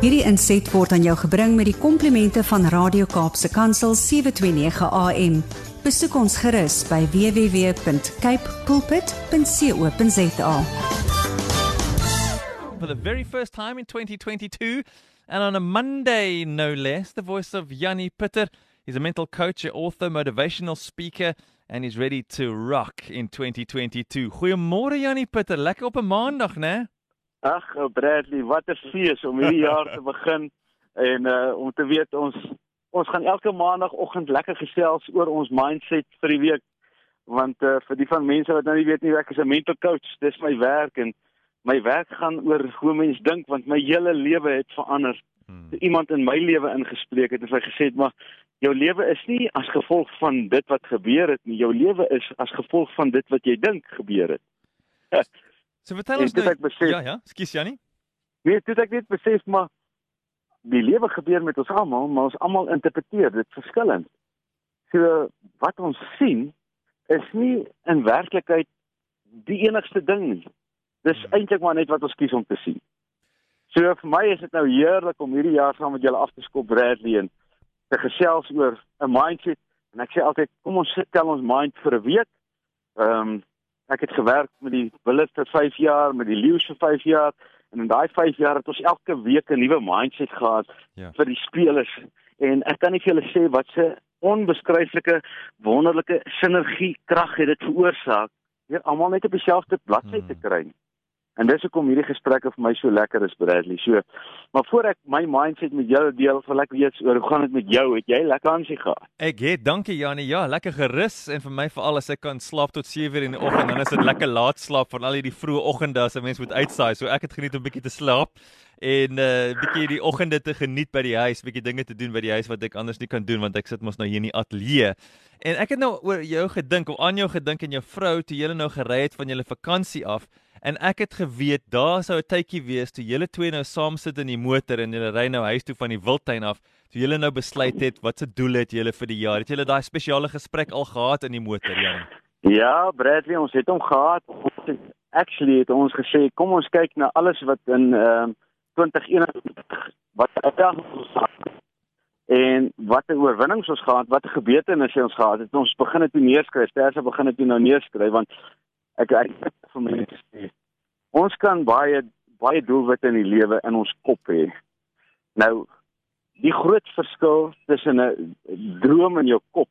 Hierdie inset word aan jou gebring met die komplimente van Radio Kaapse Kansel 729 AM. Besoek ons gerus by www.cape pulpit.co.za. for the very first time in 2022. And on a Monday, no less, the voice of Yanni Pitter. He's a mental coach, an author, motivational speaker, and he's ready to rock in 2022. Goeiemôre Yanni Pitter, lekker op 'n maandag, né? Ag, Bradley, wat 'n fees om hierdie jaar te begin en uh om te weet ons ons gaan elke maandagooggend lekker gesels oor ons mindset vir die week. Want uh vir die van mense wat nou nie weet nie, ek is 'n mental coach, dis my werk en my werk gaan oor hoe mens dink want my hele lewe het verander. Hmm. Iemand in my lewe ingespreek het en hy gesê het maar jou lewe is nie as gevolg van dit wat gebeur het nie, jou lewe is as gevolg van dit wat jy dink gebeur het. So vertel ons En dit nou. besef- Ja, ja, skus Yanni. Nee, dit ek net besef maar die lewe gebeur met ons almal, maar ons almal interpreteer dit verskillend. So wat ons sien is nie in werklikheid die enigste ding nie. Dis Hmm. eintlik maar net wat ons kies om te sien. So vir my is dit nou heerlik om hierdie jaar saam met julle af te skop Bradley en te gesels oor 'n mindset en ek sê altyd kom ons sit tel ons mind vir 'n week. Ehm um, ek het gewerk met die Bulls vir 5 jaar, met die Lions vir 5 jaar en in daai 5 jaar het ons elke week 'n nuwe mindset gehad Ja. vir die spelers en ek kan nie vir julle sê wat se onbeskryflike wonderlike sinergie krag het dit veroorsaak weer almal net op dieselfde bladsy te Hmm. En dis hoekom hierdie gesprekke vir my so lekker is Bradley. So, maar voor ek my mindset met julle deel, wil ek weet oor hoe gaan dit met jou? Het jy lekker aansie gehad? Ek het, dankie Jannie. Ja, lekker gerus en vir my veral as ek kan slaap tot 7:00 in die oggend, dan is dit lekker laat slaap van al hierdie vroeë oggende as 'n mens moet uitsaai. So ek het geniet om 'n bietjie te slaap en 'n uh, bietjie die oggende te geniet by die huis, bietjie dinge te doen by die huis wat ek anders nie kan doen want ek sit mos nou hier in die ateljee. En ek het nou oor jou gedink, of aan jou gedink en jou vrou toe julle nou gery het van julle vakansie af. En ek het geweet daar sou 'n tydjie wees toe julle twee nou saam sit in die motor en julle ry nou huis toe van die wildtuin af. Toe julle nou besluit het wat se doel het julle vir die jaar? Het julle daai spesiale gesprek al gehad in die motor, Jan? Ja, Bradley, ons het hom gehad. Actually het ons gesê kom ons kyk na alles wat in ehm 2021 wat uitdagings ons het. En wat 'n oorwinnings ons gehad, wat 'n gebeurtenisse ons gehad het. Ons begin dit neerskryf. Terse begin dit nou neerskryf want ek ek vir mense sê ons kan baie baie doelwitte in die lewe in ons kop hê. Nou die groot verskil tussen 'n droom in jou kop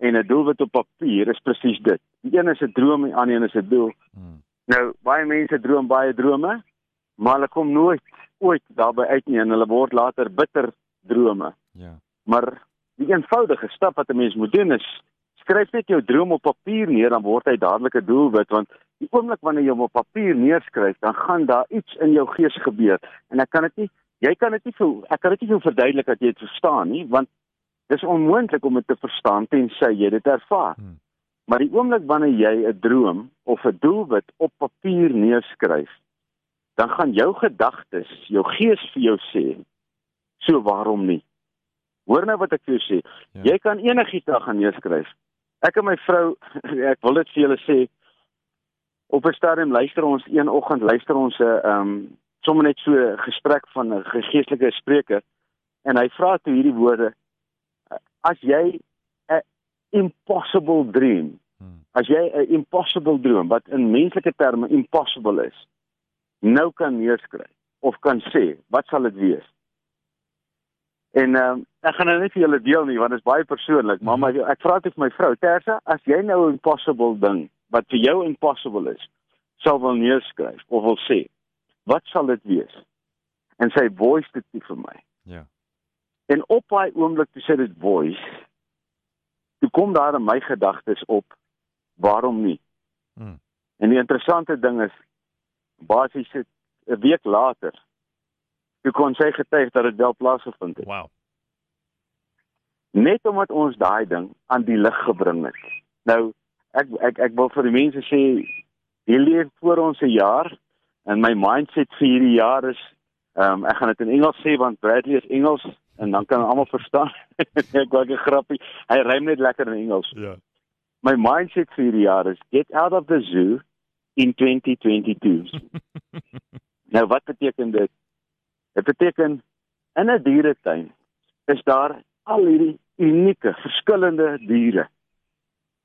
en 'n doelwit op papier is presies dit. Die een is 'n droom en die ander is 'n doel. Hmm. Nou baie mense droom baie drome, maar hulle kom nooit ooit daarby uit nie en hulle word later bitter drome. Ja. Maar die eenvoudige stap wat 'n mens moet doen is skryf net jou droom op papier neer dan word hy dadelik 'n doelwit want die oomblik wanneer jy hom op papier neerskryf dan gaan daar iets in jou gees gebeur en ek kan dit nie jy kan dit nie vir ek kan dit nie vir verduidelik dat jy dit verstaan nie want dis onmoontlik om dit te verstaan tensy jy dit ervaar. Hmm. Maar die oomblik wanneer jy 'n droom of 'n doelwit op papier neerskryf, dan gaan jou gedagtes, jou gees vir jou sê, so waarom nie? Hoor nou wat ek vir jou sê. Ja. Jy kan enigiets daar gaan neerskryf. Ek en my vrou, ek wil dit vir julle sê, op 'n stadium luister ons een oggend luister ons 'n ehm um, sommer net so 'n gesprek van 'n geestelike spreker en hy vra toe hierdie woorde as jy 'n impossible dream Hmm. as jy 'n impossible droom wat in menslike terme impossible is nou kan neerskryf of kan sê wat sal dit wees en ehm um, ek gaan nou net vir julle deel nie want dit is baie persoonlik maar my, ek vra dit vir my vrou Tersa as jy nou 'n impossible ding wat vir jou impossible is sal wil neerskryf of wil sê wat sal dit wees en sy voice dit vir my Ja. En op daai oomblik toe sê dit voice, toe kom daar in my gedagtes op waarom nie. Hmm. En die interessante ding is basies 'n week later toe kon sy getuig dat dit wel plaasgevind het. Wow. Net omdat ons daai ding aan die lig gebring het. Nou ek ek ek wil vir die mense sê hier leef voor ons 'n jaar en my mindset vir hierdie jaar is ehm um, ek gaan dit in Engels sê want Bradley is Engels en dan kan almal verstaan. ek wou 'n grappie. Hy rym net lekker in Engels. Ja. My mindset vir hierdie jaar is get out of the zoo in 2022. Nou wat beteken dit? Dit beteken in 'n dieretuin is daar al hierdie unieke, verskillende diere.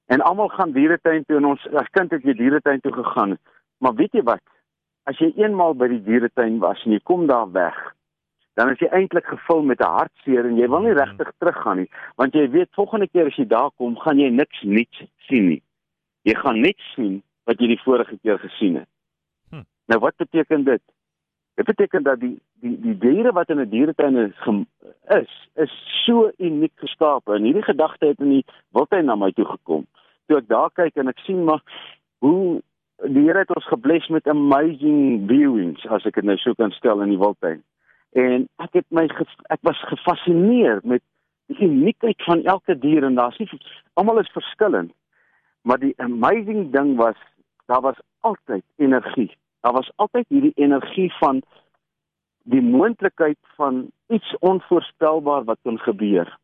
En almal gaan dieretuin toe en ons as kind het jy dieretuin toe gegaan. Maar weet jy wat? As jy eenmaal by die dieretuin was en jy kom daar weg, dan is jy eintlik gevul met 'n hartseer en jy wil nie regtig teruggaan nie, want jy weet volgende keer as jy daar kom, gaan jy niks nuuts sien nie. Jy gaan net sien wat jy die vorige keer gesien het. Hm. Nou wat beteken dit? Dit beteken dat die die die diere wat in 'n dieretuin is is is so uniek geskape en hierdie gedagte het in die wildtuin na my toe gekom. Toe ek daar kyk en ek sien maar hoe die Here het ons gebless met amazing viewings as ek dit nou sou kan stel in die wildtuin. En ek het my ek was gefassineer met die uniekheid van elke dier en daar's nie almal is verskillend. Maar die amazing ding was daar was altyd energie daar was altyd hierdie energie van die moontlikheid van iets onvoorspelbaar wat kan gebeur.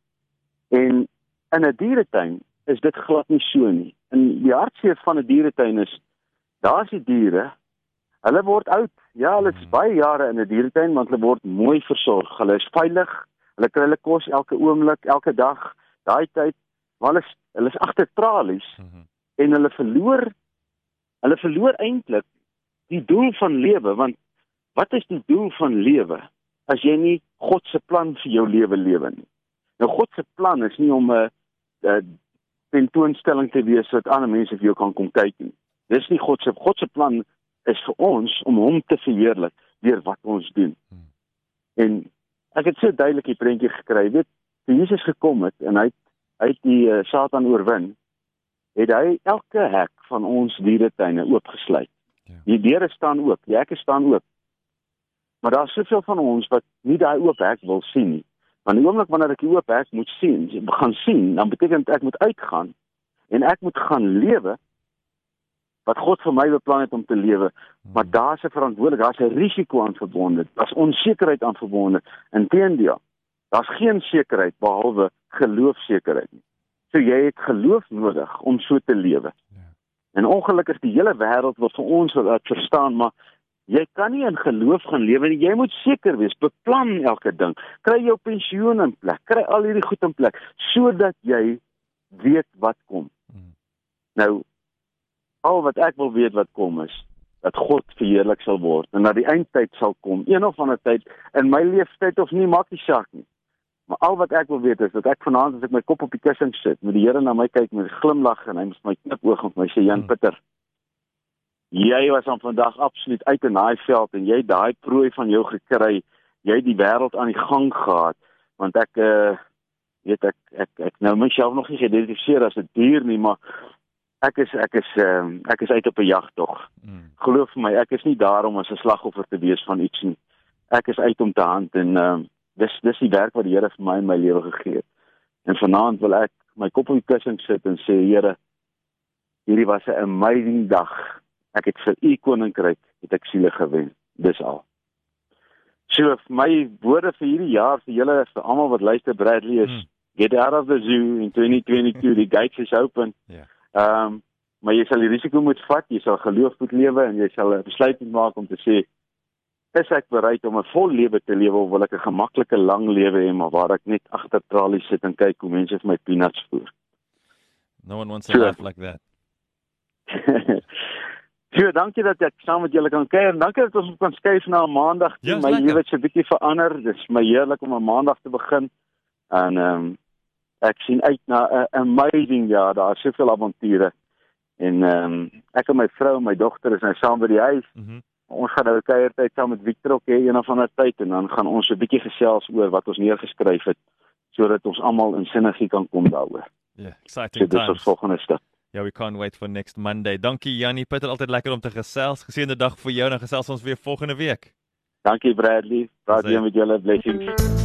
En in 'n dieretuin is dit glad nie so nie. In die hartseer van 'n dieretuin is daar's die diere. Hulle word oud. Ja, hulle is hmm. baie jare in 'n dieretuin want hulle word mooi versorg. Hulle is veilig. Hulle kry hulle kos elke oomblik, elke dag. Daai tyd, maar hulle is hulle is agter tralies mm -hmm. en hulle verloor hulle verloor eintlik die doel van lewe want wat is die doel van lewe as jy nie God se plan vir jou lewe lewe nie. Nou God se plan is nie om 'n 'n tentoonstelling te wees sodat ander mense vir jou kan kom kyk nie. Dis nie God se God se plan is vir ons om hom te verheerlik deur wat ons doen. Hmm. En ek het so duidelik die prentjie gekry, weet, toe Jesus gekom het en hy hy het die uh, Satan oorwin, het hy elke hek van ons dieretuine oopgesluit. Ja. Die deure staan oop, die hekke staan oop. Maar daar's soveel van ons wat nie daai oop hek wil sien nie. Want die oomblik wanneer ek die oop hek moet sien, gaan sien, dan beteken dit ek moet uitgaan en ek moet gaan lewe wat God vir my beplan het om te lewe. Maar hmm. daar's 'n verantwoordelikheid, daar's 'n risiko aan verbonde, daar's onsekerheid aan verbonde. Inteendeel, daar's geen sekerheid behalwe geloofsekerheid nie. So jy het geloof nodig om so te lewe. En ongelukkig die hele wêreld wil vir ons wat verstaan, maar jy kan nie in geloof gaan lewe nie. Jy moet seker wees, beplan elke ding. Kry jou pensioen in plek, kry al hierdie goed in plek sodat jy weet wat kom. Hmm. Nou al wat ek wil weet wat kom is dat God verheerlik sal word en dat die eindtyd sal kom. Een of ander tyd in my lewenstyd of nie maak nie saak nie. Maar al wat ek wil weet is dat ek vanaand as ek my kop op die kussing sit, met die Here na my kyk met 'n glimlag en hy met my knipoog en my sê Jan hmm. Pieter, jy was aan vandag absoluut uit in daai veld en jy daai prooi van jou gekry. Jy het die wêreld aan die gang gehad want ek uh weet ek ek ek nou myself nog nie geïdentifiseer as 'n dier nie, maar ek is ek is uh, ek is uit op 'n jagtog. Mm. Geloof my, ek is nie daar om as 'n slagoffer te wees van iets nie. Ek is uit om te hand en uh dis dis die werk wat die Here vir my in my lewe gegee het. En vanaand wil ek my kop op die kussing sit en sê Here, hierdie was 'n amazing dag. Ek het vir u koninkryk het ek siele gewen. Dis al. So my woorde vir hierdie jaar vir julle vir almal wat luister Bradley is hmm. get out of the zoo in 2022 die gates is open. Ja. Yeah. Ehm um, maar jy sal die risiko moet vat, jy sal geloof moet lewe en jy sal 'n besluit moet maak om te sê is ek bereid om 'n vol lewe te lewe of wil ek 'n gemaklike lang lewe hê maar waar ek net agter tralies sit en kyk hoe mense vir my peanuts voer. No one wants to live like that. Ja, dankie dat ek saam met julle kan kuier. Dankie dat ons kan skuif na 'n maandag. Ja, my lewe het so 'n bietjie verander. Dit is my heerlik om 'n maandag te begin. En ehm um, ek sien uit na 'n amazing jaar. Daar's soveel avonture. En ehm um, ek en my vrou en my dogter is nou saam by die huis. Mhm. Mm ons gaan nou 'n kuiertyd saam met Victor ook hê een of ander tyd en dan gaan ons 'n bietjie gesels oor wat ons neergeskryf het sodat ons almal in sinergie kan kom daaroor. Ja, yeah, exciting so, times. Dis ons volgende stap. Ja, yeah, we can't wait for next Monday. Dankie Jannie, Pieter, altyd lekker om te gesels. Geseënde dag vir jou en gesels ons weer volgende week. Dankie Bradley. Praat weer met julle blessings.